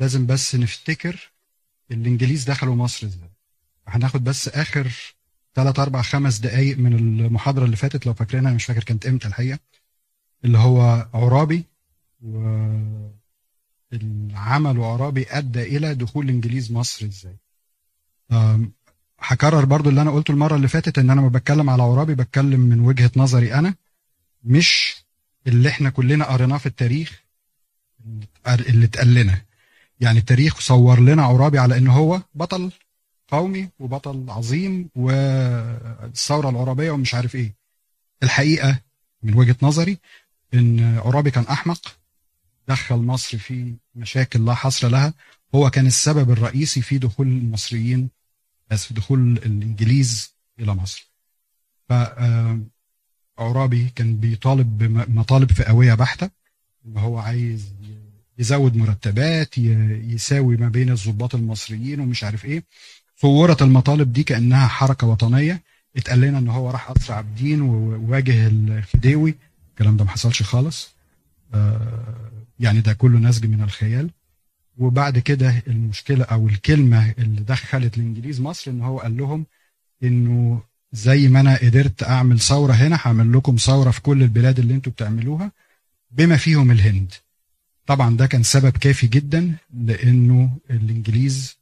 لازم بس نفتكر الإنجليز دخلوا مصر إزاي. هناخد بس آخر ثلاث أربع خمس دقائق من المحاضرة اللي فاتت لو فاكرينها مش فاكر كانت إمتى الحقيقة اللي هو عرابي والعمل عرابي أدى إلى دخول الانجليز مصر إزاي. هكرر برضو اللي أنا قلته المرة اللي فاتت إن أنا ما بتكلم على عرابي بتكلم من وجهة نظري أنا مش اللي إحنا كلنا قريناه في التاريخ اللي اتقال لنا. يعني التاريخ صور لنا عرابي على إن هو بطل قومي وبطل عظيم والثورة العرابية ومش عارف إيه. الحقيقة من وجهة نظري إن عرابي كان أحمق دخل مصر في مشاكل لا حصر لها. هو كان السبب الرئيسي في دخول المصريين بس في دخول الإنجليز إلى مصر. ف عرابي كان بيطالب بمطالب فئويه بحتة إن هو عايز يزود مرتبات يساوي ما بين الضباط المصريين ومش عارف إيه. صورت المطالب دي كأنها حركة وطنية. اتقال لنا إن هو راح قصر عابدين وواجه الخديوي. الكلام ده ما حصلش خالص. يعني ده كله نسج من الخيال. وبعد كده المشكلة أو الكلمة اللي دخلت الانجليز مصر إن هو قال لهم إنه زي ما أنا قدرت أعمل ثورة هنا هعمل لكم ثورة في كل البلاد اللي أنتوا بتعملوها بما فيهم الهند. طبعا ده كان سبب كافي جدا لأنه الإنجليز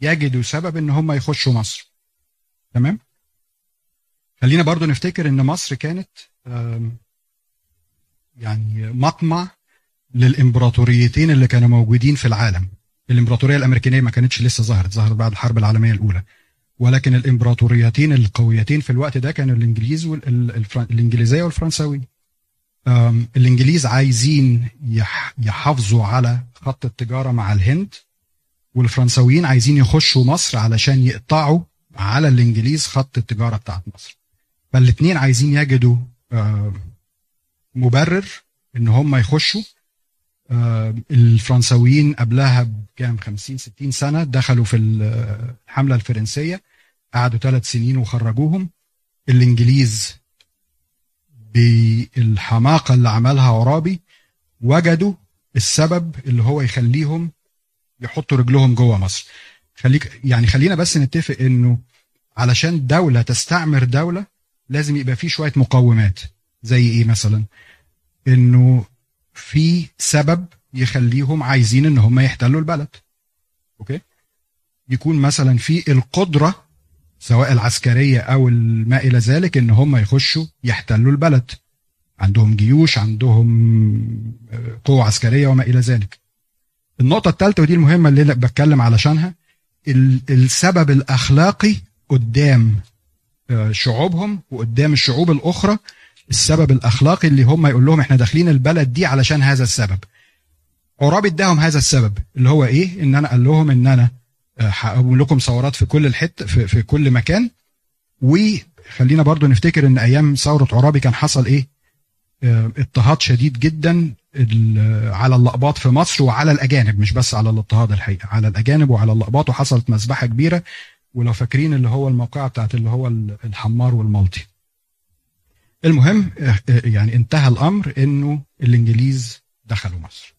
يجدوا سبب إن هم يخشوا مصر. تمام؟ خلينا برضو نفتكر إن مصر كانت يعني مطمع للإمبراطوريتين اللي كانوا موجودين في العالم. الإمبراطورية الأمريكانية ما كانتش لسه ظهرت ظهرت بعد الحرب العالمية الأولى. ولكن الإمبراطوريتين القويتين في الوقت ده كانوا الإنجليز الإنجليزية والفرنساوية. الإنجليز عايزين يحافظوا على خط التجارة مع الهند والفرنساويين عايزين يخشوا مصر علشان يقطعوا على الإنجليز خط التجارة بتاعت مصر. فالاثنين عايزين يجدوا مبرر إن هم يخشوا. الفرنساويين قبلها بكام؟ 50 60 سنة دخلوا في الحملة الفرنسية قعدوا ثلاث سنين وخرجوهم. الإنجليز بالحماقة اللي عملها عرابي وجدوا السبب اللي هو يخليهم يحطوا رجلهم جوه مصر. خليك يعني خلينا بس نتفق إنه علشان دولة تستعمر دولة لازم يبقى في شوية مقومات. زي إيه مثلا؟ إنه في سبب يخليهم عايزين إن هم يحتلوا البلد. أوكي؟ يكون مثلا في القدرة سواء العسكرية أو ما إلى ذلك إن هم يخشوا يحتلوا البلد. عندهم جيوش عندهم قوة عسكرية وما إلى ذلك. النقطة الثالثة ودي المهمة اللي بتكلم علشانها السبب الأخلاقي قدام شعوبهم وقدام الشعوب الأخرى السبب الأخلاقي اللي هم يقول لهم إحنا داخلين البلد دي علشان هذا السبب. عرابي اداهم هذا السبب اللي هو إيه؟ إن أنا قال لهم إن أنا هقوم لكم ثورات في كل الحته في, في كل مكان. وخلينا برضو نفتكر إن أيام ثورة عرابي كان حصل إيه؟ اضطهاد شديد جدا على اللقباط في مصر وعلى الأجانب مش بس على الاضطهاد الحقيقة على الأجانب وعلى اللقباط. وحصلت مذبحة كبيرة. ولو فاكرين اللي هو الموقعه بتاعت اللي هو الحمار والمالطي. المهم يعني انتهى الأمر إنه الإنجليز دخلوا مصر.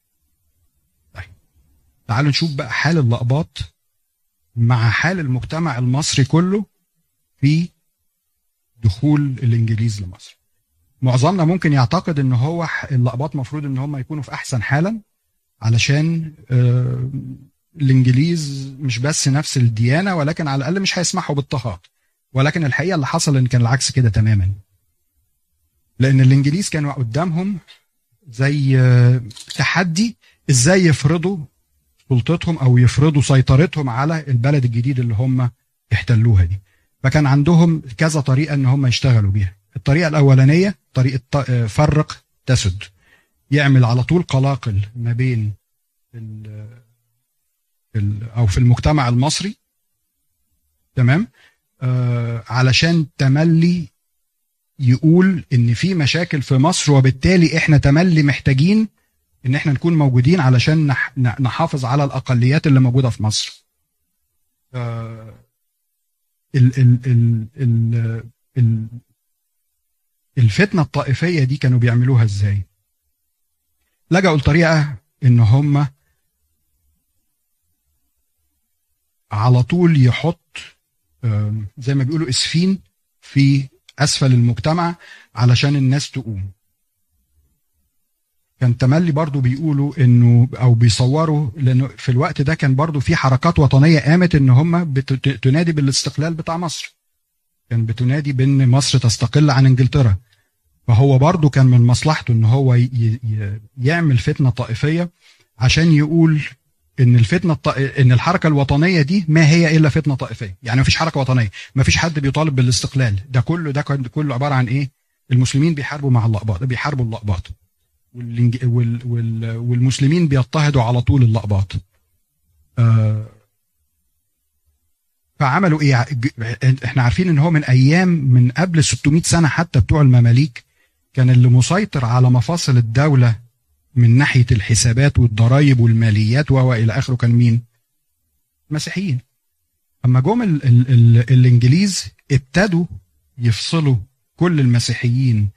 طيب تعالوا نشوف بقى حال اللقباط. مع حال المجتمع المصري كله في دخول الإنجليز لمصر. معظمنا ممكن يعتقد إن هو اللقباط مفروض إن هم يكونوا في أحسن حالا علشان الإنجليز مش بس نفس الديانة ولكن على الأقل مش هيسمحوا باضطهاد ولكن الحقيقة اللي حصل إن كان العكس كده تماما. لأن الإنجليز كانوا قدامهم زي تحدي إزاي يفرضوا سلطتهم أو يفرضوا سيطرتهم على البلد الجديد اللي هم احتلوها دي. فكان عندهم كذا طريقة إن هم يشتغلوا بيها. الطريقة الأولانية طريقة فرق تسد. يعمل على طول قلاقل ما بين ال أو في المجتمع المصري. تمام؟ آه علشان تملي يقول إن في مشاكل في مصر وبالتالي إحنا تملي محتاجين إن إحنا نكون موجودين علشان نحافظ على الأقليات اللي موجودة في مصر. آه ال ال ال ال ال الفتنة الطائفية دي كانوا بيعملوها إزاي؟ لجأوا لطريقة إن هم على طول يحط زي ما بيقولوا إسفين في أسفل المجتمع علشان الناس تقوم. كان تملي برضو بيقولوا إنه أو بيصوروا لأنه في الوقت ده كان برضو في حركات وطنية قامت إن هم بتنادي بالاستقلال بتاع مصر. كان بتنادي بإن مصر تستقل عن إنجلترا. فهو برضو كان من مصلحته إن هو يعمل فتنة طائفية عشان يقول إن الفتنة الط... إن الحركة الوطنية دي ما هي إلا فتنة طائفية. يعني ما فيش حركة وطنية ما فيش حد بيطالب بالاستقلال. ده كله ده كله عبارة عن إيه؟ المسلمين بيحاربوا مع اللقباط بيحاربوا. وال... والمسلمين بيضطهدوا على طول اللقباط آه... فعملوا إيه إحنا عارفين إن هو من أيام من قبل 600 سنة حتى بتوع المماليك كان اللي مسيطر على مفاصل الدولة من ناحية الحسابات والضرائب والماليات وهو إلى آخره كان مين؟ مسيحيين. أما جم ال ال ال الإنجليز ابتدوا يفصلوا كل المسيحيين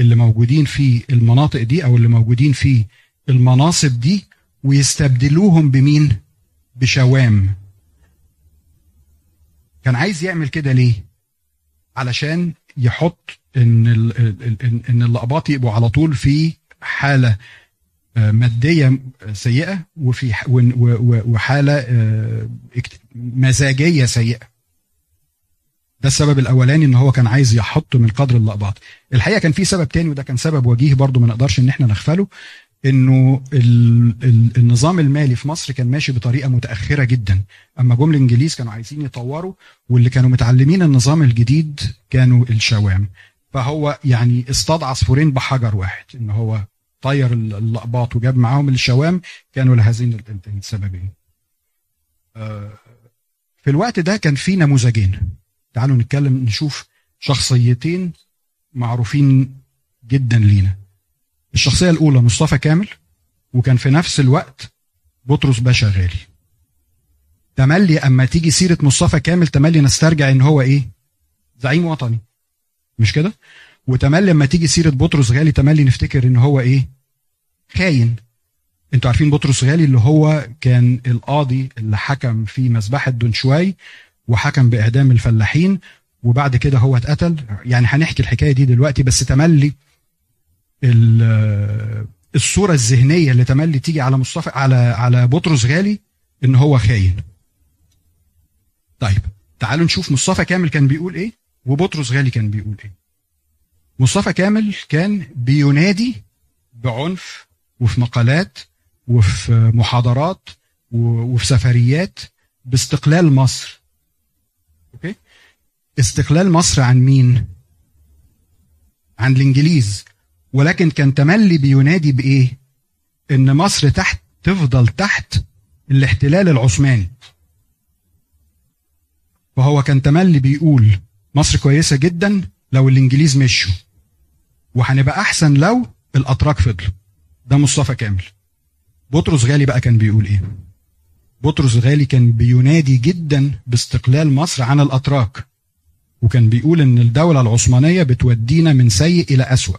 اللي موجودين في المناطق دي أو اللي موجودين في المناصب دي ويستبدلوهم بمين؟ بشوام. كان عايز يعمل كده ليه؟ علشان يحط إن ان اللقباط يبقوا على طول في حالة مادية سيئة وفي وحالة مزاجية سيئة ده السبب الأولاني إن هو كان عايز يحط من قدر اللقباط. الحقيقة كان في سبب تاني وده كان سبب وجيه برضو ما نقدرش إن إحنا نغفله إنه النظام المالي في مصر كان ماشي بطريقة متأخرة جدا. أما جم الانجليز كانوا عايزين يطوروا واللي كانوا متعلمين النظام الجديد كانوا الشوام. فهو يعني اصطاد عصفورين بحجر واحد إن هو طير اللقباط وجاب معاهم الشوام كانوا لهذين السببين. في الوقت ده كان في نموذجين. تعالوا نتكلم نشوف شخصيتين معروفين جدا لينا. الشخصية الأولى مصطفى كامل وكان في نفس الوقت بطرس باشا غالي. تملي أما تيجي سيرة مصطفى كامل تملي نسترجع إن هو إيه؟ زعيم وطني. مش كده؟ وتملي لما تيجي سيرة بطرس غالي تملي نفتكر إن هو إيه؟ خاين. أنتوا عارفين بطرس غالي اللي هو كان القاضي اللي حكم في مذبحة دونشواي وحكم بإعدام الفلاحين وبعد كده هو اتقتل. يعني هنحكي الحكاية دي دلوقتي بس تملي الصورة الذهنية اللي تملي تيجي على مصطفى على على بطرس غالي إن هو خاين. طيب تعالوا نشوف مصطفى كامل كان بيقول إيه وبطرس غالي كان بيقول إيه. مصطفى كامل كان بينادي بعنف وفي مقالات وفي محاضرات وفي سفريات باستقلال مصر. استقلال مصر عن مين؟ عن الإنجليز. ولكن كان تملي بينادي بإيه؟ إن مصر تحت تفضل تحت الاحتلال العثماني. فهو كان تملي بيقول مصر كويسة جدا لو الإنجليز مشوا وهنبقى أحسن لو الأتراك فضلوا. ده مصطفى كامل. بطرس غالي بقى كان بيقول إيه؟ بطرس غالي كان بينادي جدا باستقلال مصر عن الأتراك. وكان بيقول إن الدولة العثمانية بتودينا من سيء إلى أسوأ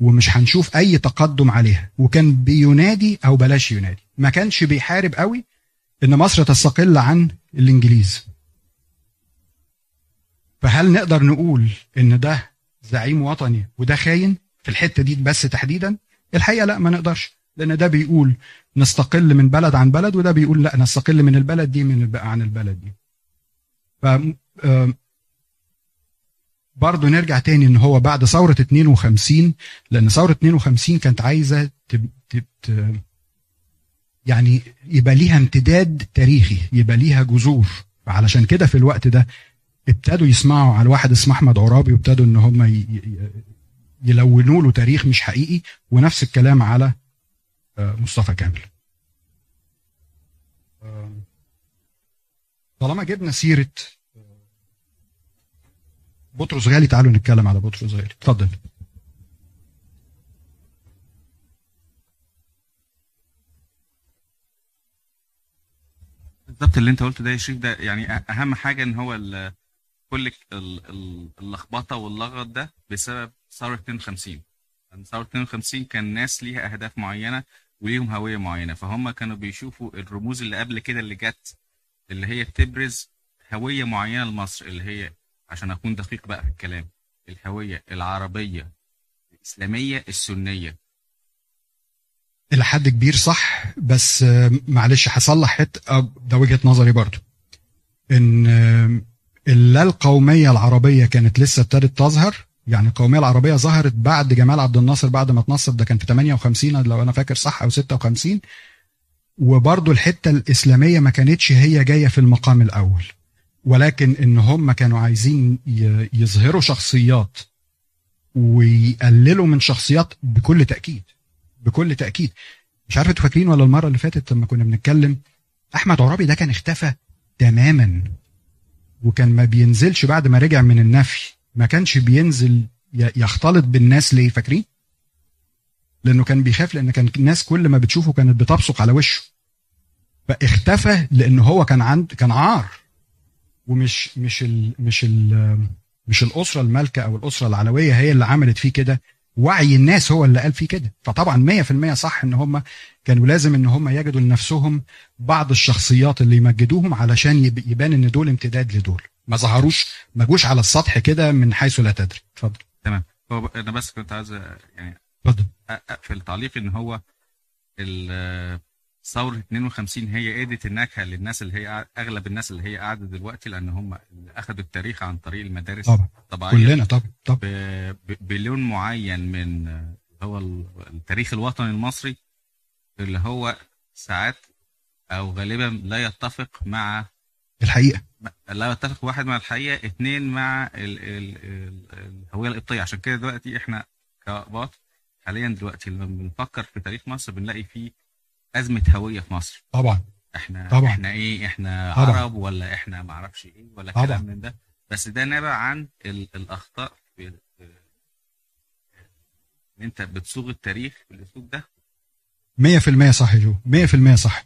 ومش هنشوف أي تقدم عليها. وكان بينادي أو بلاش ينادي. ما كانش بيحارب قوي إن مصر تستقل عن الإنجليز. فهل نقدر نقول إن ده زعيم وطني وده خاين في الحتة دي بس تحديدا؟ الحقيقة لا ما نقدرش لأن ده بيقول نستقل من بلد عن بلد وده بيقول لا نستقل من البلد دي من عن البلد دي. ف برضه نرجع تاني إن هو بعد ثورة 52 لأن ثورة 52 كانت عايزة تب... تب... يعني يبقى ليها امتداد تاريخي يبقى ليها جذور علشان كده في الوقت ده ابتدوا يسمعوا على واحد اسمه أحمد عرابي وابتدوا إن هم. يلونوا له تاريخ مش حقيقي ونفس الكلام على مصطفى كامل طالما جبنا سيرة بطرس غالي تعالوا نتكلم على بطرس غالي. اتفضل. بالظبط اللي انت قلته ده يا شريف ده يعني أهم حاجة إن هو كل اللخبطة واللغط ده بسبب ثورة 52 ثورة 52 كان ناس ليها أهداف معينة وليهم هوية معينة. فهم كانوا بيشوفوا الرموز اللي قبل كده اللي جت اللي هي تبرز هوية معينة لمصر اللي هي عشان أكون دقيق بقى في الكلام. الهوية العربية الإسلامية السنية. إلى حد كبير صح بس معلش هصلح حتة ده وجهة نظري برضو. إن آه، لا القومية العربية كانت لسه ابتدت تظهر يعني القومية العربية ظهرت بعد جمال عبد الناصر بعد ما اتنصر ده كان في 58 لو أنا فاكر صح أو 56 وبرضو الحتة الإسلامية ما كانتش هي جاية في المقام الأول. ولكن إن هم كانوا عايزين يظهروا شخصيات ويقللوا من شخصيات بكل تأكيد بكل تأكيد. مش عارف أنتوا فاكرين ولا المرة اللي فاتت لما كنا بنتكلم أحمد عرابي ده كان اختفى تماما وكان ما بينزلش بعد ما رجع من النفي. ما كانش بينزل يختلط بالناس ليه فاكرين؟ لأنه كان بيخاف لأن كان الناس كل ما بتشوفه كانت بتبصق على وشه. فاختفى لأن هو كان عند كان عار. ومش مش ال مش ال مش الأسرة المالكة أو الأسرة العلوية هي اللي عملت فيه كده. وعي الناس هو اللي قال فيه كده. فطبعا 100% صح إن هم كانوا لازم إن هم يجدوا لنفسهم بعض الشخصيات اللي يمجدوهم علشان يب- يبان إن دول امتداد لدول. ما ظهروش ما جوش على السطح كده من حيث لا تدري. اتفضل. هو ب- أنا بس كنت عايز يعني اتفضل. أقفل تعليق إن هو ثورة 52 هي ادت النكهة للناس اللي هي أغلب الناس اللي هي قاعدة دلوقتي لأن هم اخذوا التاريخ عن طريق المدارس طبعا. الطبيعية. كلنا طبعا طبعا. بلون معين من هو ال- التاريخ الوطني المصري اللي هو ساعات أو غالبا لا يتفق مع الحقيقة. لا يتفق واحد مع الحقيقة اثنين مع ال ال ال الهوية القبطيه عشان كده دلوقتي إحنا كاقباط حاليا دلوقتي لما بنفكر في تاريخ مصر بنلاقي فيه أزمة هوية في مصر. طبعا. إحنا طبعا. إحنا إيه؟ إحنا طبعا. عرب ولا إحنا ما أعرفش إيه ولا طبعا. كلام من ده. بس ده نابع عن ال الأخطاء في إن أنت بتصوغ التاريخ بالاسلوب ده. 100% صح يا جو. 100% صح.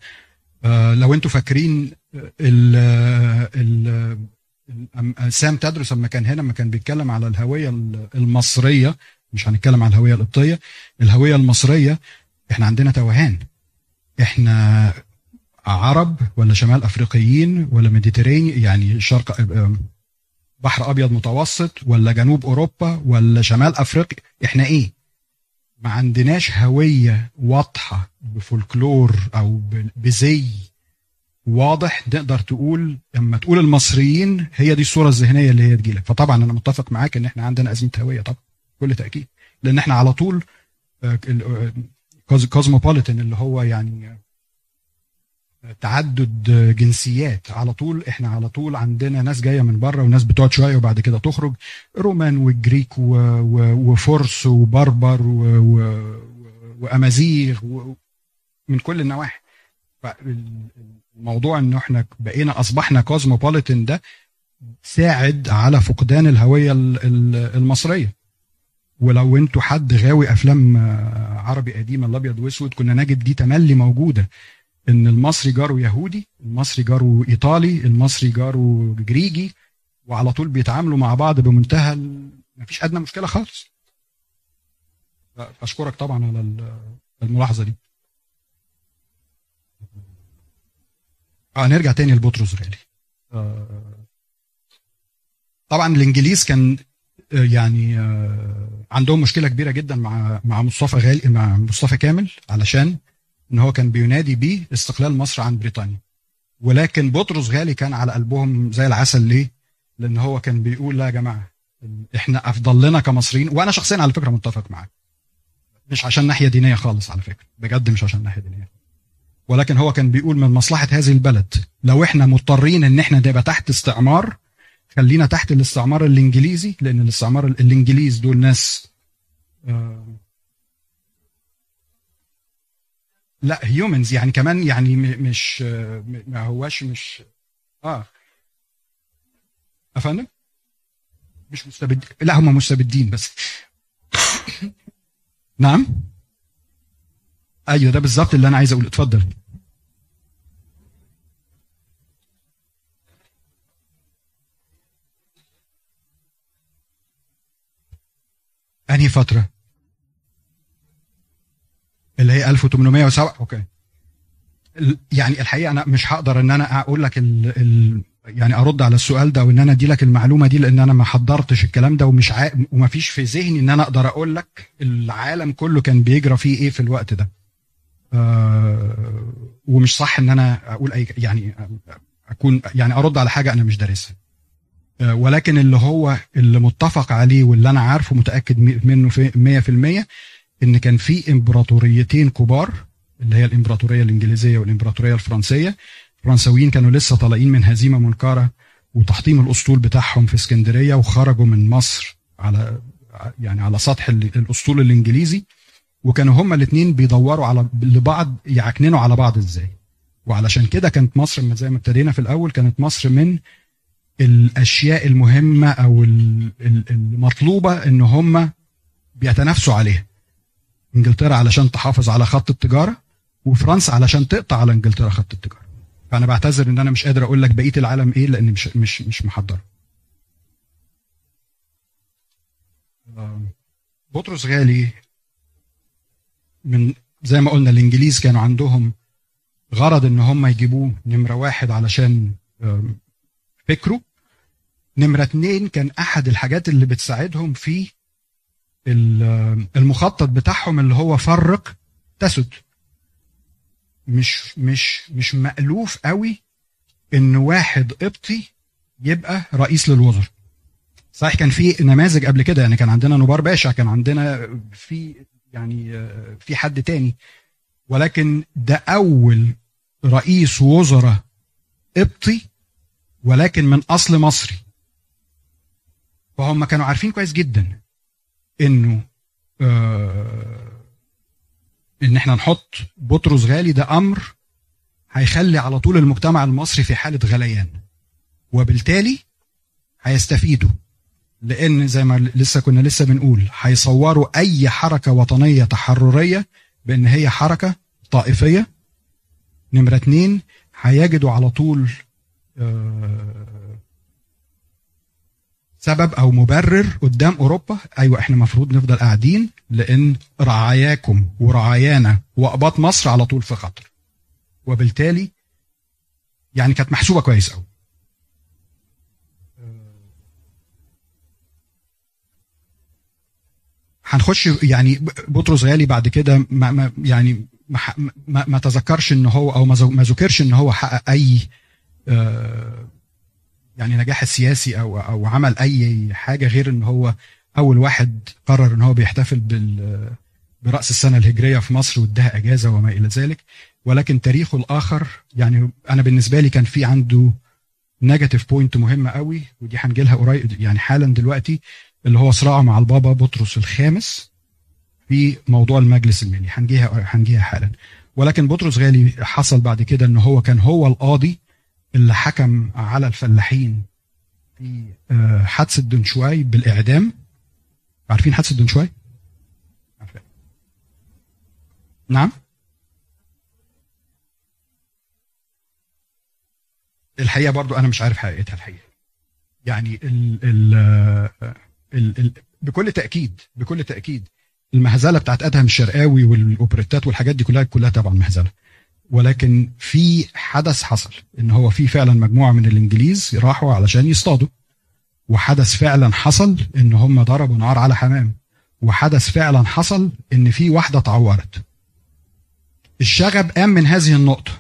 آه لو أنتوا فاكرين ال ال ال- سام تدرس لما كان هنا لما كان بيتكلم على الهوية المصرية مش هنتكلم على الهوية القبطية الهوية المصرية إحنا عندنا توهان. إحنا عرب ولا شمال أفريقيين ولا ميديتريني يعني شرق آه، بحر أبيض متوسط ولا جنوب أوروبا ولا شمال أفريقيا. إحنا إيه؟ ما عندناش هوية واضحة بفولكلور أو بزي واضح نقدر تقول. لما تقول المصريين هي دي الصورة الذهنية اللي هي تجيلك فطبعا أنا متفق معاك إن إحنا عندنا أزمة هوية طبعا بكل تأكيد. لأن إحنا على طول كوزموبوليتان اللي هو يعني تعدد جنسيات على طول إحنا على طول عندنا ناس جاية من بره وناس بتقعد شوية وبعد كده تخرج رومان وجريك. وفرس وبربر. وأمازيغ. من كل النواحي الموضوع ان إحنا بقينا أصبحنا كوزموبوليتان ده ساعد على فقدان الهوية ال- ال- المصرية ولو أنتوا حد غاوي افلام آه، عربي قديمه الابيض واسود كنا نجد دي تملي موجودة. ان المصري جاره يهودي المصري جاره ايطالي المصري جاره جريجي وعلى طول بيتعاملوا مع بعض بمنتهى ال- مفيش أدنى مشكلة خالص. اشكرك طبعا على ال- الملاحظة دي. آه نرجع تاني لبطرس غالي. آه، طبعا الإنجليز كان يعني آه، عندهم مشكلة كبيرة جدا مع مع مصطفى غالي مع مصطفى كامل علشان إن هو كان بينادي بيه استقلال مصر عن بريطانيا. ولكن بطرس غالي كان على قلبهم زي العسل ليه؟ لأن هو كان بيقول لا يا جماعة إحنا أفضل لنا كمصريين. وأنا شخصيا على فكرة متفق معاه مش عشان ناحية دينية خالص على فكرة بجد مش عشان ناحية دينية. ولكن هو كان بيقول من مصلحة هذه البلد لو إحنا مضطرين إن إحنا نبقى تحت استعمار خلينا تحت الاستعمار الإنجليزي لأن الاستعمار الإنجليز دول ناس آه، لا هيومنز يعني كمان يعني مش آه، ما هواش مش آه. افندم مش مستبد لا هم مستبدين بس. نعم؟ أيوه ده بالظبط اللي أنا عايز أقول اتفضل. أنهي فترة؟ اللي هي 1807 أوكي. يعني الحقيقة أنا مش هقدر إن أنا أقول لك ال ال يعني أرد على السؤال ده وإن أنا أدي لك المعلومة دي لأن أنا ما حضرتش الكلام ده ومش عا... وما فيش في ذهني إن أنا أقدر أقول لك العالم كله كان بيجرى فيه إيه في الوقت ده. آه ومش صح إن أنا أقول اي يعني اكون يعني أرد على حاجة أنا مش دارسها. ولكن اللي هو اللي متفق عليه واللي أنا عارفه متأكد منه في 100% إن كان في إمبراطوريتين كبار اللي هي الإمبراطورية الإنجليزية والإمبراطورية الفرنسية. الفرنساويين كانوا لسه طالعين من هزيمة منكرة وتحطيم الأسطول بتاعهم في اسكندرية وخرجوا من مصر على يعني على سطح ال- الأسطول الإنجليزي. وكانوا هما الاثنين بيدوروا على لبعض يعكننوا على بعض إزاي. وعلشان كده كانت مصر زي ما ابتدينا في الأول كانت مصر من الأشياء المهمة أو ال- ال- المطلوبة إن هم بيتنافسوا عليها. إنجلترا علشان تحافظ على خط التجارة وفرنسا علشان تقطع على إنجلترا خط التجارة. فأنا بعتذر إن أنا مش قادر أقول لك بقية العالم إيه لأن مش مش مش محضر. آم، بطرس غالي من زي ما قلنا الإنجليز كانوا عندهم غرض إن هم يجيبوه نمرة واحد علشان فكره. نمرة اتنين كان أحد الحاجات اللي بتساعدهم في ال- المخطط بتاعهم اللي هو فرق تسد. مش مش مش مألوف قوي إن واحد قبطي يبقى رئيس للوزراء. صحيح كان في نماذج قبل كده يعني كان عندنا نبار باشا كان عندنا في يعني في حد تاني. ولكن ده أول رئيس وزراء قبطي ولكن من أصل مصري. فهم كانوا عارفين كويس جدا إنه آه إن إحنا نحط بطرس غالي ده أمر هيخلي على طول المجتمع المصري في حالة غليان. وبالتالي هيستفيدوا لأن زي ما لسه كنا لسه بنقول هيصوروا أي حركة وطنية تحررية بأن هي حركة طائفية. نمرة اتنين هيجدوا على طول سبب أو مبرر قدام أوروبا. أيوه إحنا المفروض نفضل قاعدين لأن رعاياكم ورعايانا وأقباط مصر على طول في خطر. وبالتالي يعني كانت محسوبة كويس قوي هنخش يعني بطرس غالي بعد كده ما يعني ما, ما, تذكرش إن هو أو ما ذكرش إن هو حقق أي آه، يعني نجاح سياسي أو أو عمل أي حاجة غير إن هو أول واحد قرر إن هو بيحتفل بال برأس السنة الهجرية في مصر واداها إجازة وما إلى ذلك. ولكن تاريخه الآخر يعني أنا بالنسبة لي كان في عنده negative point مهمه قوي ودي هنجي لها قريب يعني حالا دلوقتي اللي هو صراعه مع البابا بطرس الخامس في موضوع المجلس المالي هنجيها هنجيها حالا. ولكن بطرس غالي حصل بعد كده إن هو كان هو القاضي اللي حكم على الفلاحين في آه، حادثه دنشواي بالإعدام عارفين حادثه؟ عارفين. نعم الحقيقة برضو أنا مش عارف حقيقتها الحقيقة يعني ال ال ال ال بكل تأكيد بكل تأكيد المهزلة بتاعت أدهم الشرقاوي والأوبريتات والحاجات دي كلها كلها طبعا مهزلة ولكن في حدث حصل إن هو في فعلا مجموعة من الإنجليز راحوا علشان يصطادوا وحدث فعلا حصل إن هم ضربوا نار على حمام وحدث فعلا حصل إن في واحدة اتعورت. الشغب قام من هذه النقطة.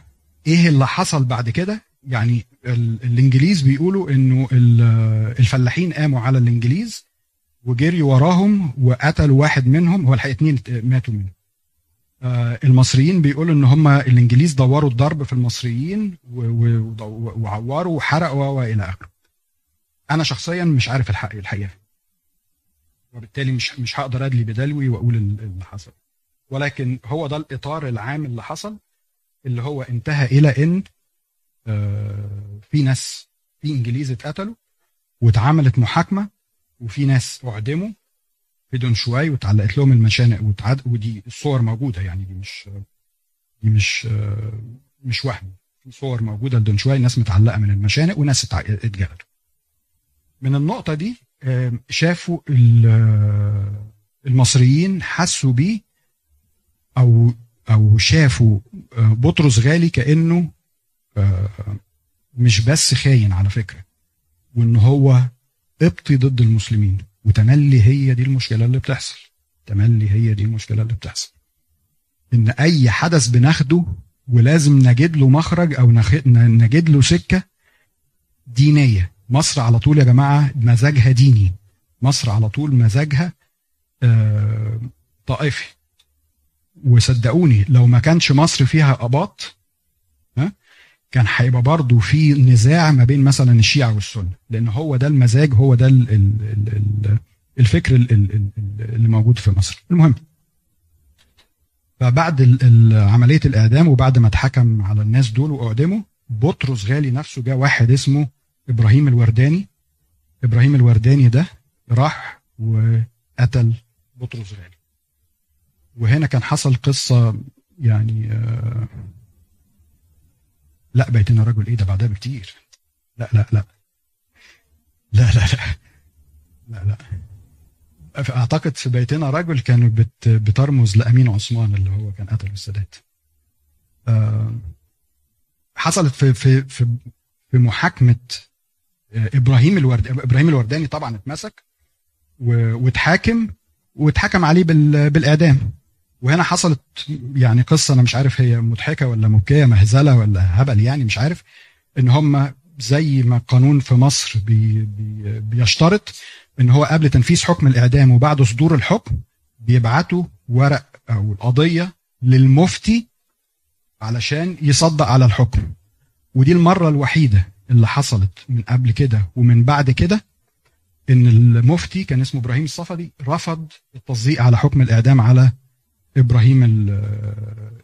إيه اللي حصل بعد كده؟ يعني ال- الإنجليز بيقولوا إنه ال- الفلاحين قاموا على الإنجليز وجريوا وراهم وقتلوا واحد منهم هو الحقيقة اتنين ماتوا منهم آه، المصريين بيقولوا إن هم الإنجليز دوروا الضرب في المصريين وعوروا وحرقوا وإلى آخره. أنا شخصيا مش عارف الحق الحقيقة. وبالتالي مش مش هقدر أدلي بدلوي وأقول ال- اللي حصل. ولكن هو ده الإطار العام اللي حصل اللي هو انتهى إلى إن آه، في ناس في إنجليز اتقتلوا واتعملت محاكمة وفي ناس أعدموا في دونشواي واتعلقت لهم المشانق وتعد ودي الصور موجودة يعني دي مش دي مش مش وهم. في صور موجودة لدونشواي ناس متعلقة من المشانق وناس اتجلدوا من النقطة دي شافوا ال- المصريين حسوا بيه أو أو شافوا آه، بطرس غالي كأنه آه، مش بس خاين على فكرة وإن هو ابطي ضد المسلمين. وتملي هي دي المشكلة اللي بتحصل. تملي هي دي المشكلة اللي بتحصل. إن أي حدث بناخده ولازم نجد له مخرج أو نجد له سكة دينية. مصر على طول يا جماعة مزاجها ديني. مصر على طول مزاجها آه، طائفي. وصدقوني لو ما كانش مصر فيها أباط كان هيبقى برضه في نزاع ما بين مثلا الشيعة والسنة لأن هو ده المزاج هو ده الفكر اللي موجود في مصر. المهم فبعد عملية الإعدام وبعد ما اتحكم على الناس دول وأعدموا بطرس غالي نفسه جاء واحد اسمه إبراهيم الورداني. إبراهيم الورداني ده راح وقتل بطرس غالي. وهنا كان حصل قصة يعني آه لا بيتنا رجل إيه ده بعدها بكتير. لا لا لا. لا لا لا. لا, لا. أعتقد في بيتنا رجل كانت بت بترمز لأمين عثمان اللي هو كان قتل السادات آه، حصلت في في في في محاكمة آه، إبراهيم الورد إبراهيم الورداني طبعا اتمسك واتحاكم واتحكم عليه بالإعدام. وهنا حصلت يعني قصة أنا مش عارف هي مضحكة ولا مبكية مهزلة ولا هبل يعني مش عارف إن هم زي ما القانون في مصر بي بي بيشترط إن هو قبل تنفيذ حكم الإعدام وبعد صدور الحكم بيبعتوا ورق أو القضية للمفتي علشان يصدق على الحكم. ودي المرة الوحيدة اللي حصلت من قبل كده ومن بعد كده إن المفتي كان اسمه إبراهيم الصفدي رفض التصديق على حكم الإعدام على إبراهيم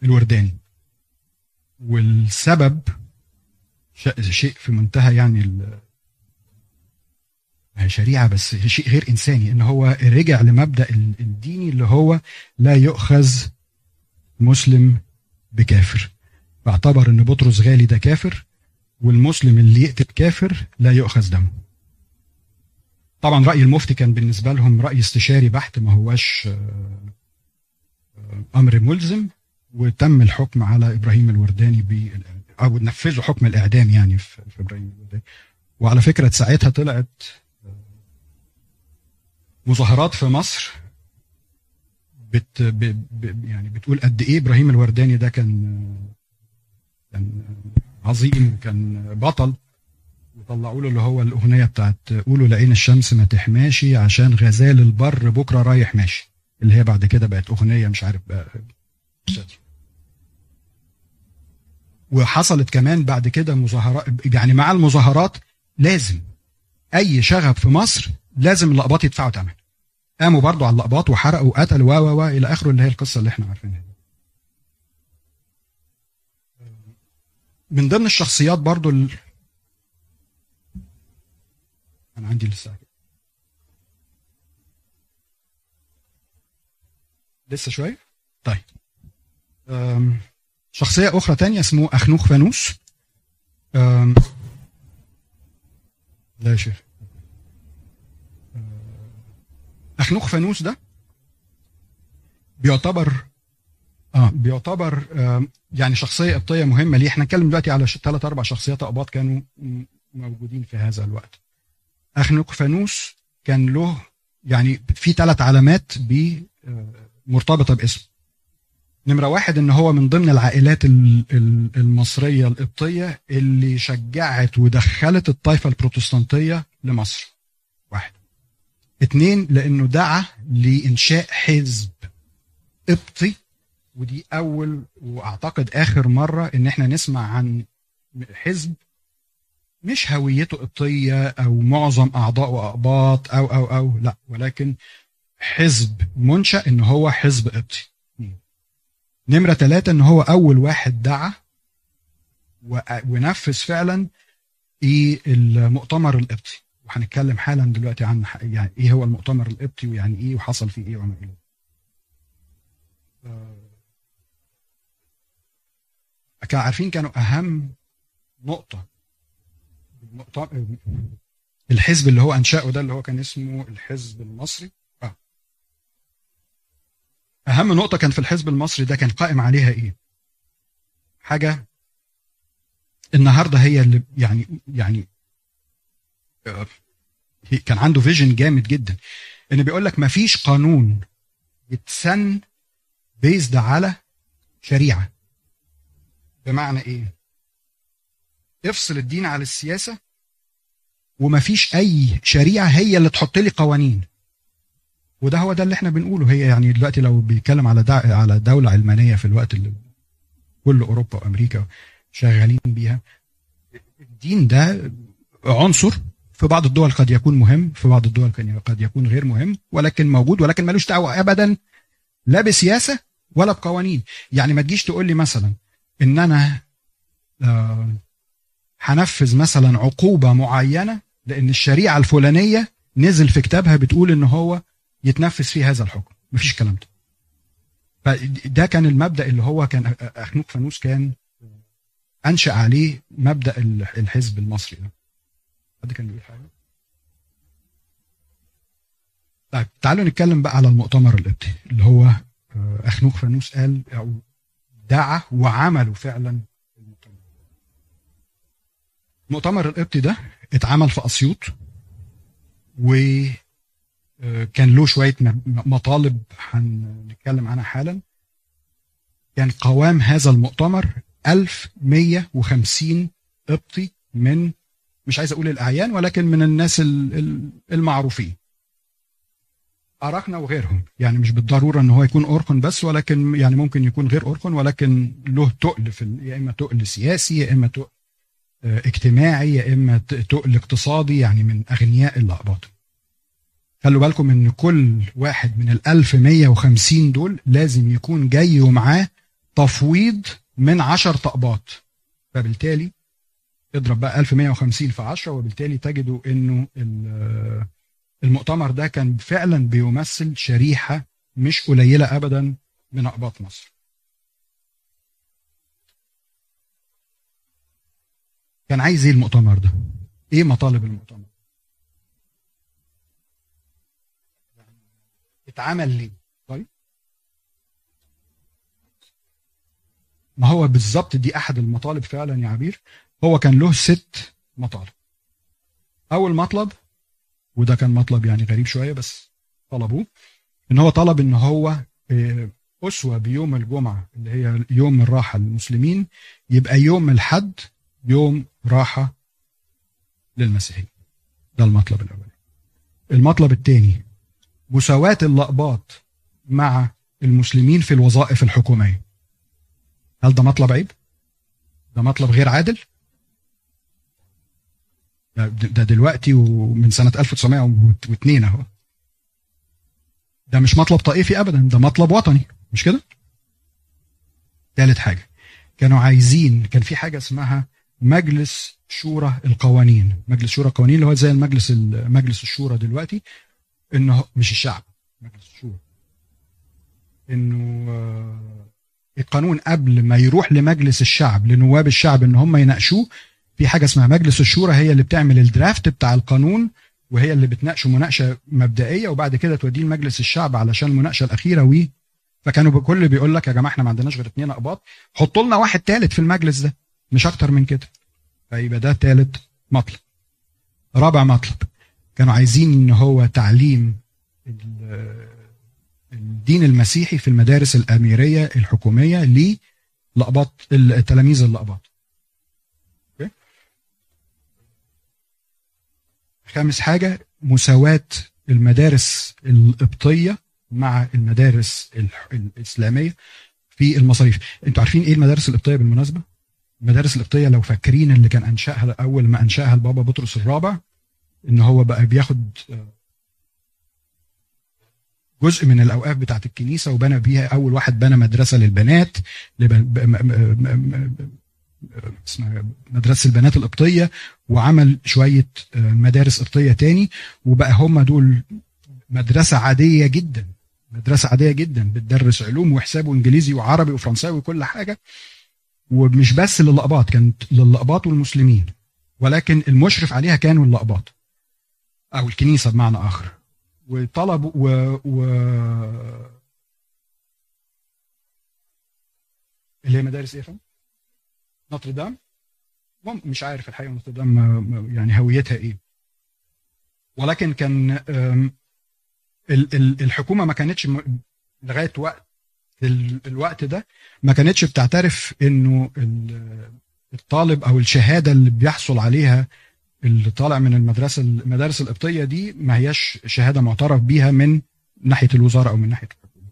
الورداني. والسبب شيء في منتهى يعني هي شريعة بس شيء غير إنساني ان هو رجع لمبدأ الديني اللي هو لا يؤخذ مسلم بكافر. فاعتبر إن بطرس غالي ده كافر والمسلم اللي يقتل كافر لا يؤخذ دمه. طبعا رأي المفتي كان بالنسبة لهم رأي استشاري بحت ما هواش أمر ملزم وتم الحكم على إبراهيم الورداني ب أو نفذوا حكم الإعدام يعني في إبراهيم الورداني. وعلى فكرة ساعتها طلعت مظاهرات في مصر بت ب ب يعني بتقول قد إيه إبراهيم الورداني ده كان كان عظيم وكان بطل. وطلعوا له اللي هو الأغنية بتاعت قولوا لعين الشمس ما تحماشي عشان غزال البر بكرة رايح ماشي. اللي هي بعد كده بقت أغنية مش عارف بقى. وحصلت كمان بعد كده مظاهرات يعني مع المظاهرات لازم أي شغب في مصر لازم اللقباط يدفعوا ثمن قاموا برضو على اللقباط وحرقوا وقتلوا و و إلى آخره اللي هي القصة اللي إحنا عارفينها من ضمن الشخصيات برضو ال... أنا عندي لسه لسه شوية؟ طيب. شخصية أخرى تانية اسمه أخنوخ فانوس. لا يا شيخ. أخنوخ فانوس ده بيعتبر آه بيعتبر آه يعني شخصية قبطية مهمة. ليه؟ إحنا نتكلم دلوقتي على ثلاث أربع شخصيات أقباط كانوا موجودين في هذا الوقت. أخنوخ فانوس كان له يعني في ثلاث علامات ب مرتبطة باسم نمرة واحد إن هو من ضمن العائلات المصرية القبطية اللي شجعت ودخلت الطائفة البروتستانتية لمصر. واحد. اتنين لأنه دعا لإنشاء حزب قبطي ودي أول وأعتقد آخر مرة إن إحنا نسمع عن حزب مش هويته قبطية أو معظم اعضائه اقباط أو أو أو لأ ولكن حزب منشأ إن هو حزب قبطي. نمرة ثلاثة إن هو أول واحد دعا ونفذ فعلا إيه المؤتمر القبطي. وهنتكلم حالا دلوقتي عن يعني إيه هو المؤتمر القبطي ويعني إيه وحصل فيه إيه وما إلى. كانوا عارفين كانوا أهم نقطة الحزب اللي هو أنشأه ده اللي هو كان اسمه الحزب المصري. أهم نقطة كان في الحزب المصري ده كان قائم عليها إيه؟ حاجة النهارده هي اللي يعني يعني آه، كان عنده فيجن جامد جدا إن بيقول لك مفيش قانون يتسن بيزد على شريعة. بمعنى إيه؟ افصل الدين على السياسة ومفيش أي شريعة هي اللي تحط لي قوانين. وده هو ده اللي إحنا بنقوله هي يعني دلوقتي لو بيتكلم على. على دولة علمانية في الوقت اللي كل أوروبا وأمريكا شغالين بيها الدين ده عنصر في بعض الدول قد يكون مهم في بعض الدول قد يكون غير مهم ولكن موجود ولكن ملوش دعوة ابدا لا بسياسة ولا بقوانين يعني ما تجيش تقول لي مثلا إن أنا آه، هنفذ مثلا عقوبة معينة لأن الشريعة الفلانية نزل في كتابها بتقول إن هو يتنفذ فيه هذا الحكم. مفيش الكلام ده. فده كان المبدأ اللي هو كان اخنوك فانوس كان أنشأ عليه مبدأ الحزب المصري ده. حد كان بيقول حاجة؟ طيب تعالوا نتكلم بقى على المؤتمر القبطي اللي هو آه، اخنوك فانوس قال أو دعا وعملوا فعلا المؤتمر. المؤتمر القبطي ده اتعمل في أسيوط وكان آه، له شوية مطالب هنتكلم عنها حالا. كان قوام هذا المؤتمر 1150 قبطي من مش عايز أقول الأعيان ولكن من الناس المعروفين. أراكنا وغيرهم. يعني مش بالضرورة إن هو يكون أورخن بس ولكن يعني ممكن يكون غير أورخن ولكن له تقل في يا إما تقل سياسي يا إما تقل آه، اجتماعي يا إما تقل اقتصادي يعني من أغنياء الأقباط خلوا بالكم إن كل واحد من ال 1150 دول لازم يكون جاي ومعاه تفويض من 10 طقبات فبالتالي اضرب بقى 1150 في 10 وبالتالي تجدوا إنه المؤتمر ده كان فعلا بيمثل شريحة مش قليلة ابدا من أقباط مصر. كان عايز إيه المؤتمر ده؟ إيه مطالب المؤتمر؟ اتعمل ليه؟ طيب. ما هو بالظبط دي أحد المطالب فعلا يا عبير. هو كان له ست مطالب. أول مطلب وده كان مطلب يعني غريب شوية بس طلبوه إن هو طلب إن هو آه، أسوة بيوم الجمعة اللي هي يوم الراحة للمسلمين يبقى يوم الحد يوم راحة للمسيحيين. ده المطلب الأول المطلب الثاني مساواة اللقباط مع المسلمين في الوظائف الحكومية. هل ده مطلب عيب؟ ده مطلب غير عادل؟ ده دلوقتي ومن سنة 1902 أهو. ده مش مطلب طائفي ابدا ده مطلب وطني. مش كده؟ ثالث حاجة. كانوا عايزين كان في حاجة اسمها مجلس شورى القوانين. مجلس شورى القوانين اللي هو زي المجلس مجلس الشورى دلوقتي إنه مش الشعب. مجلس الشورى إنه آه، القانون قبل ما يروح لمجلس الشعب لنواب الشعب إن هم يناقشوه في حاجة اسمها مجلس الشورى هي اللي بتعمل الدرافت بتاع القانون وهي اللي بتناقشه مناقشة مبدئية وبعد كده توديه لمجلس الشعب علشان المناقشة الأخيرة و فكانوا بكل بيقول لك يا جماعة إحنا ما عندناش غير اثنين أقباط. حطوا لنا واحد ثالث في المجلس ده مش أكتر من كده. فيبقى ده ثالث مطلب. رابع مطلب. كانوا عايزين إن هو تعليم الدين المسيحي في المدارس الأميرية الحكومية للاقباط التلاميذ الاقباط خامس حاجة مساواة المدارس القبطية مع المدارس الإسلامية في المصاريف. أنتوا عارفين إيه المدارس القبطية بالمناسبة؟ المدارس القبطية لو فاكرين اللي كان أنشأها أول ما أنشأها البابا بطرس الرابع إن هو بقى بياخد آه، جزء من الأوقاف بتاعت الكنيسة وبنى بيها أول واحد بنى مدرسة للبنات اسمها مدرسة البنات القبطية وعمل شوية آه، مدارس قبطية تاني وبقى هم دول مدرسة عادية جدا مدرسة عادية جدا بتدرس علوم وحساب وإنجليزي وعربي وفرنساوي وكل حاجة ومش بس للأقباط كانت للأقباط والمسلمين ولكن المشرف عليها كانوا اللقباط. أو الكنيسة بمعنى آخر. وطلبوا و, و اللي هي مدارس إيه؟ نوتردام. مش عارف الحقيقة نوتردام يعني هويتها إيه. ولكن كان الحكومة ما كانتش لغاية وقت الوقت ده ما كانتش بتعترف إنه الطالب أو الشهادة اللي بيحصل عليها اللي طالع من المدرسة المدارس القبطية دي ما هياش شهادة معترف بيها من ناحية الوزارة أو من ناحية الحكومة.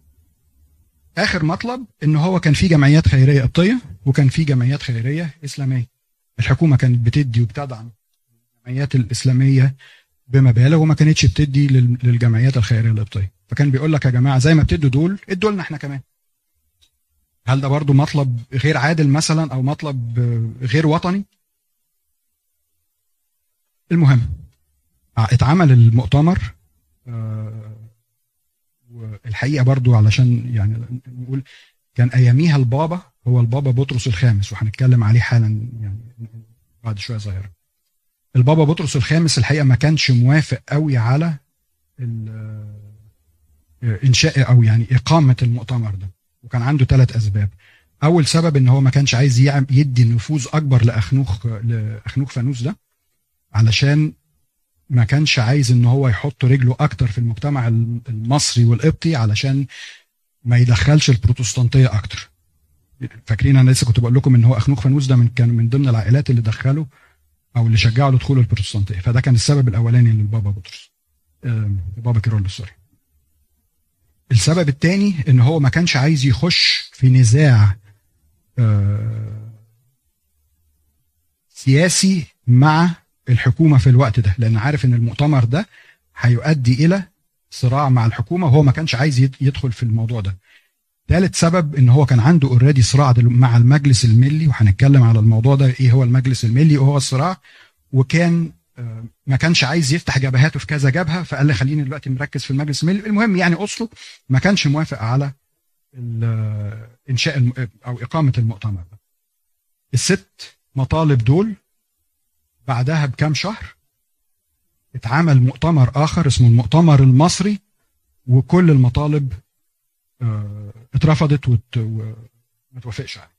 آخر مطلب إن هو كان في جمعيات خيرية قبطية وكان في جمعيات خيرية إسلامية. الحكومة كانت بتدي وبتدعم الجمعيات الإسلامية بمبالغ وما كانتش بتدي للجمعيات الخيرية القبطية. فكان بيقول لك يا جماعة زي ما بتدوا دول ادوا لنا إحنا كمان. هل ده برضو مطلب غير عادل مثلا أو مطلب غير وطني؟ المهم اتعمل المؤتمر آه، والحقيقة برضو علشان يعني نقول كان أياميها البابا هو البابا بطرس الخامس وهنتكلم عليه حالا يعني بعد شوية صغيرة. البابا بطرس الخامس الحقيقة ما كانش موافق قوي على آه، إنشاء أو يعني إقامة المؤتمر ده وكان عنده ثلاث أسباب. أول سبب إن هو ما كانش عايز يدي نفوذ أكبر لأخنوخ لأخنوخ فانوس ده. علشان ما كانش عايز إن هو يحط رجله أكتر في المجتمع المصري والقبطي علشان ما يدخلش البروتستانتية أكتر. فاكرين أنا لسه كنت بقول لكم إن هو اخنوخ فانوس ده من كان من ضمن العائلات اللي دخلوا أو اللي شجعوا لدخول البروتستانتية. فده كان السبب الأولاني للبابا بطرس بابا كيرول سوري. السبب الثاني إن هو ما كانش عايز يخش في نزاع آه، سياسي مع الحكومة في الوقت ده لأن عارف إن المؤتمر ده هيؤدي إلى صراع مع الحكومة وهو ما كانش عايز يدخل في الموضوع ده. ثالث سبب إن هو كان عنده اوريدي صراع مع المجلس الملي وهنتكلم على الموضوع ده إيه هو المجلس الملي وهو الصراع وكان آه، ما كانش عايز يفتح جبهاته في كذا جبهة فقال لي خليني دلوقتي مركز في المجلس الملي. المهم يعني اوسلو ما كانش موافق على إنشاء أو إقامة المؤتمر ده. الست مطالب دول بعدها بكام شهر اتعمل مؤتمر آخر اسمه المؤتمر المصري وكل المطالب آه، اترفضت وما توافقش عليه.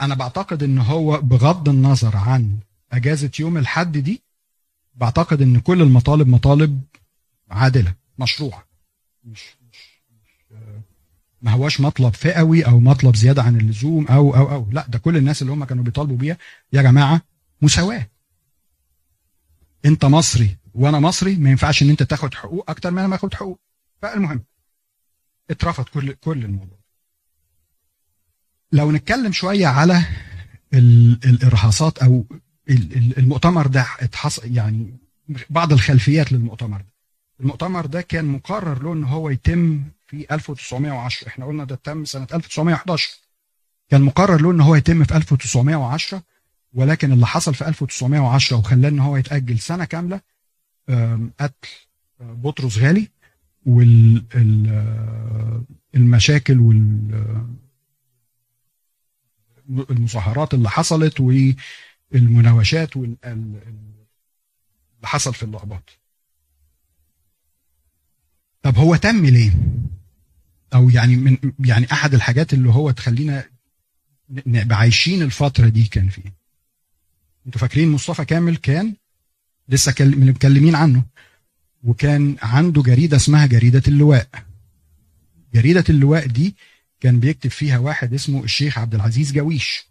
أنا بعتقد إن هو بغض النظر عن أجازة يوم الحد دي بعتقد إن كل المطالب مطالب عادلة مشروعة مش مش, مش ما هواش مطلب فئوي أو مطلب زيادة عن اللزوم أو أو أو. لا ده كل الناس اللي هم كانوا بيطالبوا بيها يا جماعة مساواة. أنت مصري وأنا مصري ما ينفعش إن أنت تاخد حقوق أكتر من أنا باخد حقوق. فالمهم اترفض كل كل الموضوع. لو نتكلم شوية على الإرهاصات أو المؤتمر ده اتحصل يعني بعض الخلفيات للمؤتمر ده. المؤتمر ده كان مقرر له إن هو يتم في 1910 إحنا قلنا ده تم سنة 1911 كان مقرر له إن هو يتم في 1910 ولكن اللي حصل في 1910 وخلاه إن هو يتأجل سنة كاملة قتل بطرس غالي والمشاكل والمظاهرات اللي حصلت والمناوشات اللي حصل في اللعبات طب هو تم ليه؟ أو يعني من يعني أحد الحاجات اللي هو تخلينا نبقى عايشين الفترة دي كان فيه. أنتوا فاكرين مصطفى كامل كان لسه متكلمين عنه. وكان عنده جريدة اسمها جريدة اللواء. جريدة اللواء دي كان بيكتب فيها واحد اسمه الشيخ عبد العزيز جويش.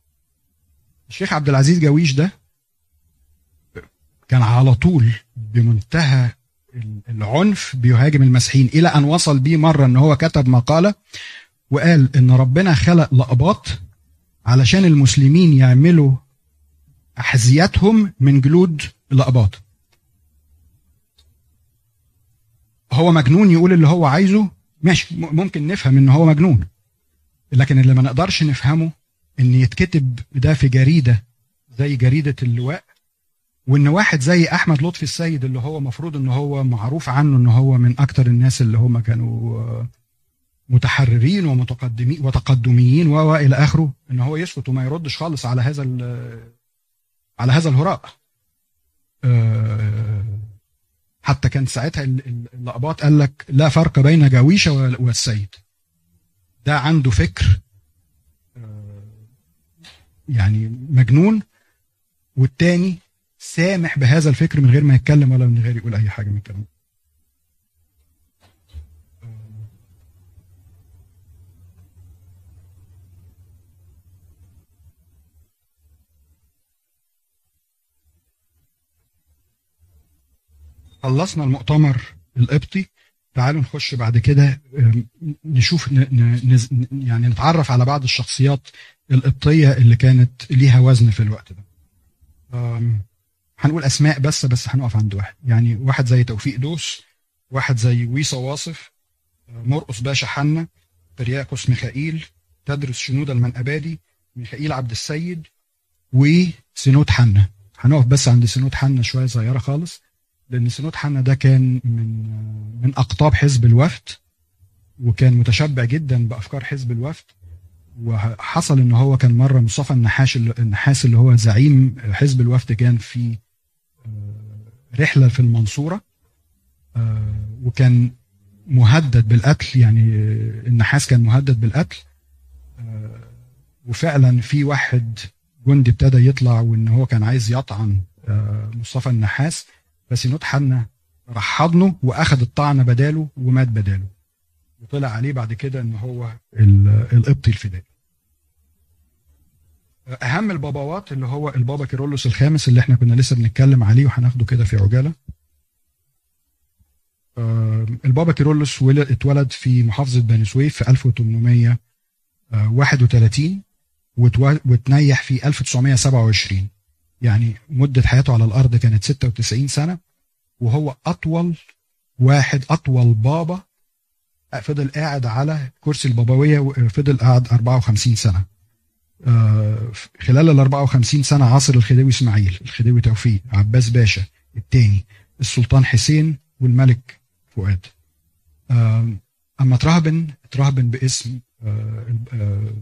الشيخ عبد العزيز جويش ده كان على طول بمنتهى العنف بيهاجم المسيحيين إلى أن وصل بيه مرة إن هو كتب مقالة وقال إن ربنا خلق لقباط علشان المسلمين يعملوا أحذيتهم من جلود لقباط. هو مجنون يقول اللي هو عايزه؟ ماشي ممكن نفهم إن هو مجنون لكن اللي ما نقدرش نفهمه إن يتكتب ده في جريدة زي جريدة اللواء وإن واحد زي أحمد لطفي السيد اللي هو مفروض إن هو معروف عنه إن هو من أكتر الناس اللي هم كانوا متحررين ومتقدمين وتقدميين وإلى آخره إن هو يسكت وما يردش خالص على هذا على هذا الهراء. آه، حتى كان ساعتها اللقبات قال لك لا فرق بين جاويشة والسيد. ده عنده فكر آه، يعني مجنون. والتاني سامح بهذا الفكر من غير ما يتكلم ولا من غير يقول أي حاجة من الكلام. خلصنا المؤتمر القبطي. تعالوا نخش بعد كده نشوف يعني نتعرف على بعض الشخصيات القبطية اللي كانت ليها وزن في الوقت ده. هنقول أسماء بس بس هنقف عند واحد. يعني واحد زي توفيق دوس واحد زي ويصا واصف مرقص باشا حنا برياقوس ميخائيل تدرس شنود المنقبادي ميخائيل عبد السيد وسنود حنا هنقف بس عند سنود حنا شوية صغيرة خالص لأن سنود حنا ده كان من من أقطاب حزب الوفد وكان متشبع جدا بأفكار حزب الوفد. وحصل إن هو كان مرة مصطفى النحاش النحاس اللي هو زعيم حزب الوفد كان في رحلة في المنصورة آه، وكان مهدد بالقتل يعني النحاس كان مهدد بالقتل آه، وفعلا في واحد جندي ابتدى يطلع وإن هو كان عايز يطعن مصطفى النحاس فسينوت حنا راح حضنه واخد الطعنه بداله ومات بداله وطلع عليه بعد كده إن هو القبطي الفدائي. أهم الباباوات اللي هو البابا كيرولوس الخامس اللي إحنا كنا لسه بنتكلم عليه وهناخده كده في عجالة. البابا كيرولوس اتولد في محافظة بني سويف في 1831 وتنيح في 1927 يعني مدة حياته على الأرض كانت 96 سنة وهو أطول واحد أطول بابا فضل قاعد على كرسي البابوية فضل قاعد 54 سنة. آه، خلال ال 54 سنة عاصر الخديوي إسماعيل الخديوي توفيق عباس باشا الثاني السلطان حسين والملك فؤاد. أما ترهبن ترهبن باسم آه، آه،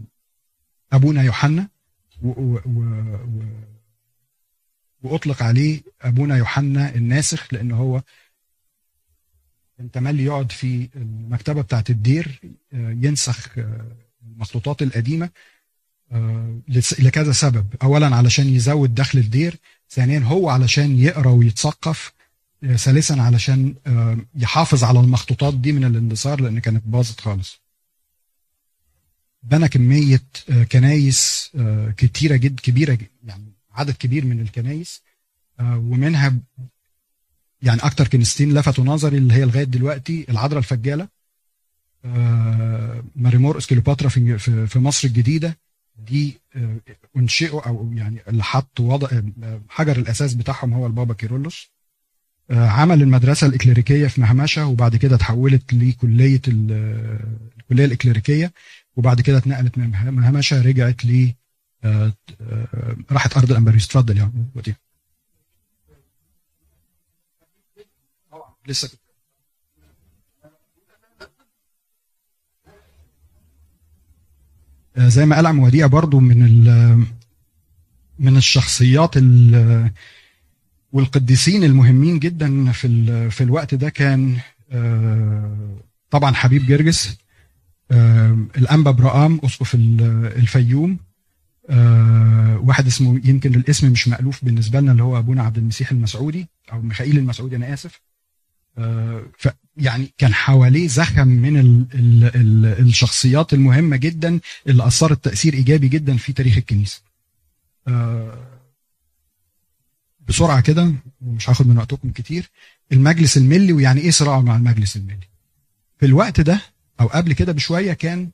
أبونا يوحنا وأطلق عليه أبونا يوحنا الناسخ لأن هو كان تملي يقعد في المكتبة بتاعت الدير آه، ينسخ آه، المخطوطات القديمة آه، لكذا سبب. اولا علشان يزود دخل الدير ثانيا هو علشان يقرأ ويتثقف ثالثا علشان يحافظ على المخطوطات دي من الاندثار لأن كانت باظت خالص. بنى كمية كنايس كتيرة جد كبيرة يعني عدد كبير من الكنايس آه، ومنها يعني أكتر كنيستين لفتوا نظري اللي هي لغاية دلوقتي العذراء الفجالة آه، مارمرقس كليوباترا في مصر الجديدة دي آه، انشئوا أو يعني اللي حط وضع حجر الأساس بتاعهم هو البابا كيرلس عمل المدرسة الإكليريكية في مهمشه وبعد كده تحولت لكلية الكلية الإكليريكية وبعد كده اتنقلت من مهمشه رجعت ل آه، آه، راحت أرض الأنبا رويس اتفضل يا وديع لسه آه، زي ما قال عم وديع برضو من من الشخصيات والقديسين المهمين جدا في في الوقت ده كان طبعا حبيب جرجس الأنبا برام أسقف الفيوم آه واحد اسمه يمكن الاسم مش مألوف بالنسبة لنا اللي هو أبونا عبد المسيح المسعودي أو ميخائيل المسعودي أنا آسف. آه يعني كان حواليه زخم من ال ال ال الشخصيات المهمة جدا اللي أثرت تأثير إيجابي جدا في تاريخ الكنيسة. آه بسرعة كده ومش هاخد من وقتكم كتير المجلس الملي ويعني إيه صراع مع المجلس الملي. في الوقت ده أو قبل كده بشوية كان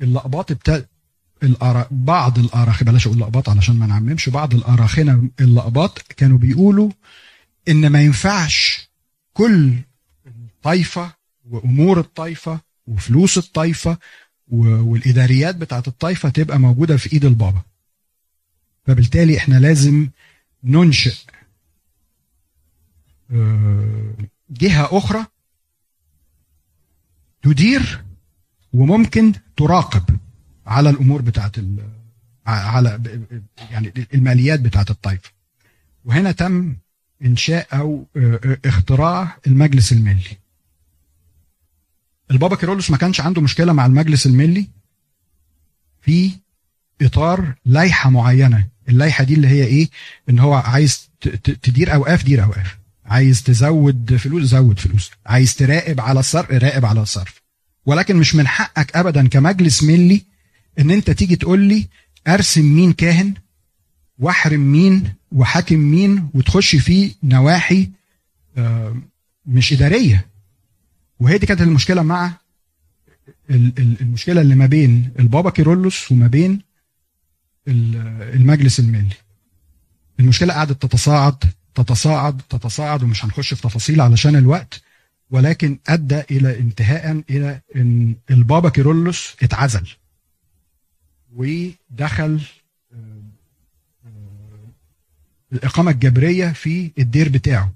اللقبات ابتدى الأرا... بعض الأراخنة بلاش أقول لقباط علشان ما نعممش بعض الأراخنة اللقباط كانوا بيقولوا إن ما ينفعش كل طائفة وأمور الطائفة وفلوس الطائفة والإداريات بتاعت الطائفة تبقى موجودة في إيد البابا. فبالتالي إحنا لازم ننشئ آه، جهة أخرى تدير وممكن تراقب على الأمور بتاعت على يعني الماليات بتاعت الطائفه وهنا تم إنشاء أو اختراع المجلس الملي البابا كيرلس ما كانش عنده مشكلة مع المجلس الملي في إطار لائحة معينة. اللائحة دي اللي هي إيه؟ إن هو عايز تدير أوقاف دير أوقاف. عايز تزود فلوس زود فلوس. عايز تراقب على الصرف راقب على الصرف. ولكن مش من حقك ابدا كمجلس ملي إن أنت تيجي تقول لي أرسم مين كاهن وأحرم مين وأحاكم مين وتخش في نواحي آه، مش إدارية. وهي دي كانت المشكلة مع ال- ال- المشكلة اللي ما بين البابا كيرلس وما بين ال- المجلس الملي المشكلة قعدت تتصاعد تتصاعد تتصاعد ومش هنخش في تفاصيل علشان الوقت ولكن أدى إلى انتهاء إلى إن البابا كيرلس اتعزل. ودخل الإقامة الجبرية في الدير بتاعه.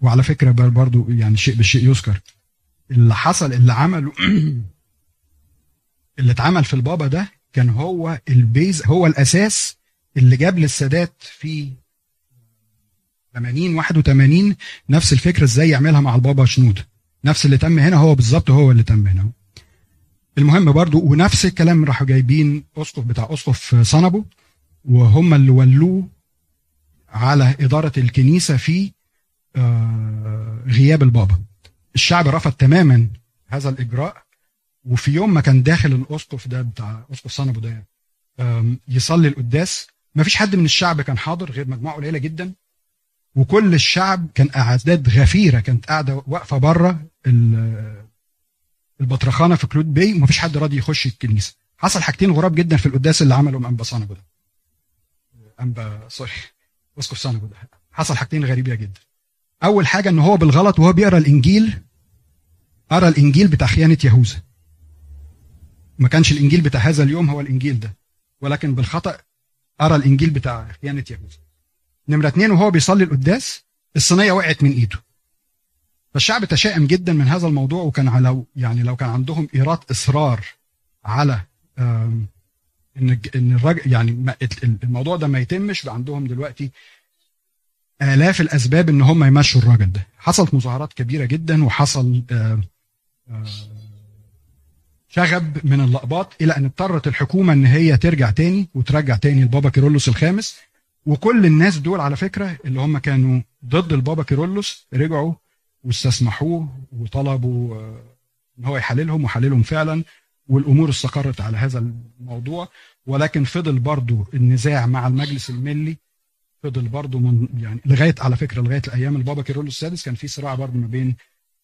وعلى فكرة بر- برضو يعني شيء بالشيء يذكر. اللي حصل اللي عمله اللي اتعمل في البابا ده كان هو البيز هو الأساس اللي جاب للسادات في 80 81 نفس الفكرة إزاي يعملها مع البابا شنود. نفس اللي تم هنا هو بالظبط هو اللي تم هنا. المهم برضو ونفس الكلام راحوا جايبين أسقف بتاع أسقف صنبو وهم اللي ولوه على إدارة الكنيسة في آه، غياب البابا. الشعب رفض تماما هذا الإجراء وفي يوم ما كان داخل الأسقف ده بتاع أسقف صنبو ده يصلي القداس. ما فيش حد من الشعب كان حاضر غير مجموعة قليلة جدا وكل الشعب كان أعداد غفيرة كانت قاعدة واقفة بره ال- البطرخانة في كلوت بيه وما فيش حد راضي يخش الكنيسة. حصل حاجتين غراب جدا في القداس اللي عمله أنبا صنبو ده أنبا sorry صنبو ده حصل حاجتين غريبة جدا. أول حاجة إن هو بالغلط وهو بيقرأ الإنجيل قرأ الإنجيل بتاع خيانة يهوذا. ما كانش الإنجيل بتاع هذا اليوم هو الإنجيل ده. ولكن بالخطأ قرأ الإنجيل بتاع خيانة يهوذا. نمرة اتنين وهو بيصلي القداس الصينية وقعت من إيده. فالشعب تشائم جدا من هذا الموضوع وكان على يعني لو كان عندهم إيراد إصرار على إن إن الراجل يعني الموضوع ده ما يتمش عندهم دلوقتي آلاف الأسباب إن هم يمشوا الراجل ده. حصلت مظاهرات كبيرة جدا وحصل آه، آه، شغب من الأقباط إلى أن اضطرت الحكومة إن هي ترجع تاني وترجع تاني البابا كيرلس الخامس. وكل الناس دول على فكرة اللي هم كانوا ضد البابا كيرلس رجعوا واستسمحوه وطلبوا آه، إن هو يحللهم وحللهم فعلا. والأمور استقرت على هذا الموضوع ولكن فضل برضو النزاع مع المجلس الملي فضل برضه من يعني لغاية على فكرة لغاية الأيام البابا كيرلس السادس كان في صراع برضه ما بين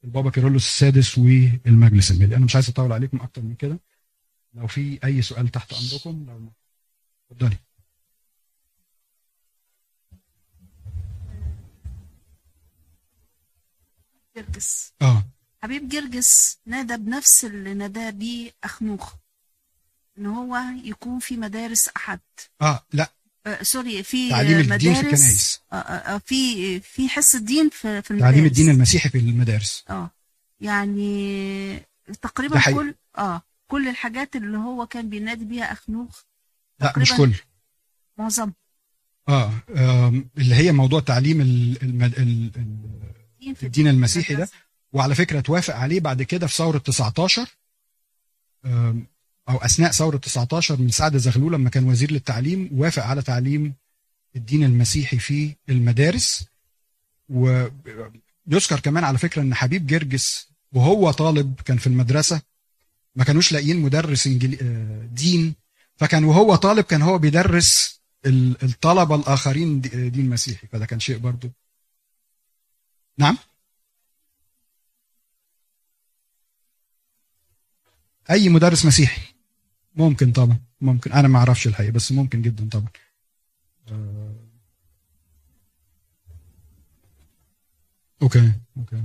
البابا كيرلس السادس والمجلس الملي أنا مش عايز أطول عليكم أكتر من كده. لو في أي سؤال تحت أمركم لو اتفضلي. آه. حبيب جرجس نادى بنفس اللي نادى بيه أخنوخ إن هو يكون في مدارس أحد آه لا آه سوري في تعليم الدين في مدارس الكنائس آه آه آه، في في حصة دين في في المدارس تعليم الدين المسيحي في المدارس آه يعني تقريبا. كل آه كل الحاجات اللي هو كان بينادي بيها أخنوخ لا مش. كل معظم آه آم، اللي هي موضوع تعليم المد- في الدين المسيحي ده. وعلى فكرة توافق عليه بعد كده في ثورة 19 آم، أو أثناء ثورة 19 من سعد زغلول لما كان وزير للتعليم وافق على تعليم الدين المسيحي في المدارس. ويذكر كمان على فكرة إن حبيب جرجس وهو طالب كان في المدرسة ما كانوش لاقيين مدرس. آه، دين. فكان وهو طالب كان هو بيدرس ال- الطلبة الآخرين دي- دين مسيحي فده كان شيء برضو. نعم؟ أي مدرس مسيحي ممكن طبعا ممكن أنا ما أعرفش الحقيقة بس ممكن جدا طبعا آه. okay okay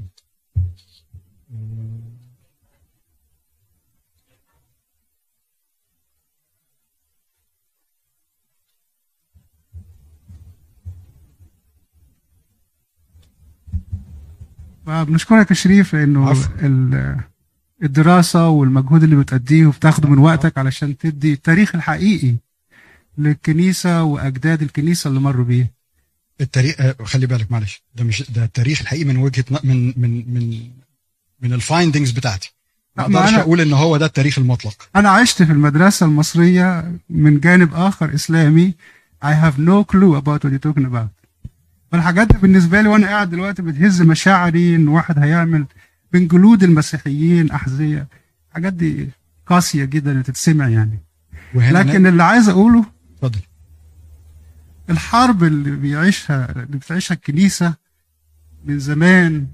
آه. بنشكرك يا شريف إنه عفو. ال- الدراسة والمجهود اللي بتأديه وبتاخده من وقتك علشان تدي التاريخ الحقيقي للكنيسة وأجداد الكنيسة اللي مروا بيه التاريخ آه، خلي بالك معلش. ده مش ده التاريخ الحقيقي من وجهة من من من من الفايندنجز بتاعتي. ما أقدرش أنا- أقول إن هو ده التاريخ المطلق. أنا عشت في المدرسة المصرية من جانب آخر إسلامي. I have no clue about what you're talking about. فالحاجات دي بالنسبة لي وأنا قاعد دلوقتي بتهز مشاعري إن واحد هيعمل بين جلود المسيحيين أحذية الحاجات دي قاسية جدا تتسمع يعني. لكن اللي عايز أقوله اتفضل. الحرب اللي بيعيشها اللي بتعيشها الكنيسة من زمان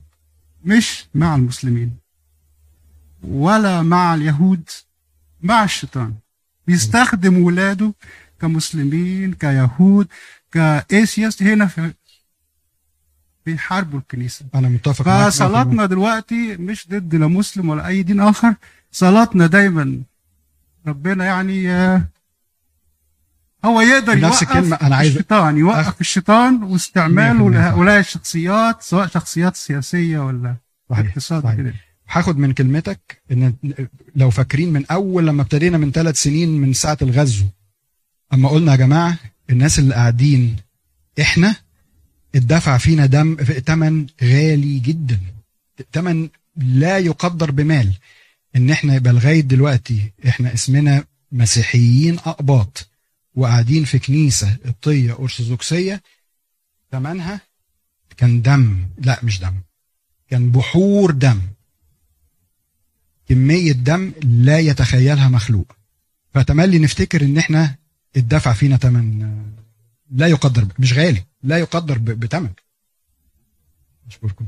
مش مع المسلمين ولا مع اليهود مع الشيطان. بيستخدم ولاده كمسلمين كيهود كاسياس هنا في بيحاربوا الكنيسة أنا متفق معاك 100%. فصلاتنا دلوقتي مش ضد لا مسلم ولا أي دين آخر صلاتنا دايما ربنا يعني آه، هو يقدر بنفس يوقف الكلمة أنا عايز الشيطان يوقف أخ- الشيطان واستعماله 100% لهؤلاء الشخصيات سواء شخصيات سياسية ولا اقتصاد. كده هاخد من كلمتك إن لو فاكرين من أول لما ابتدينا من ثلاث سنين من ساعة الغزو أما قلنا يا جماعة الناس اللي قاعدين إحنا اتدفع فينا دم ثمن غالي جدا. ثمن لا يقدر بمال. إن إحنا يبقى لغاية دلوقتي إحنا اسمنا مسيحيين أقباط وقاعدين في كنيسة قبطية أرثوذكسية ثمنها كان دم. لا مش دم. كان بحور دم. كمية دم لا يتخيلها مخلوق. فتملي نفتكر إن إحنا اتدفع فينا تمن لا يقدر مش غالي. لا يقدر ب- بتمن. أشكركم.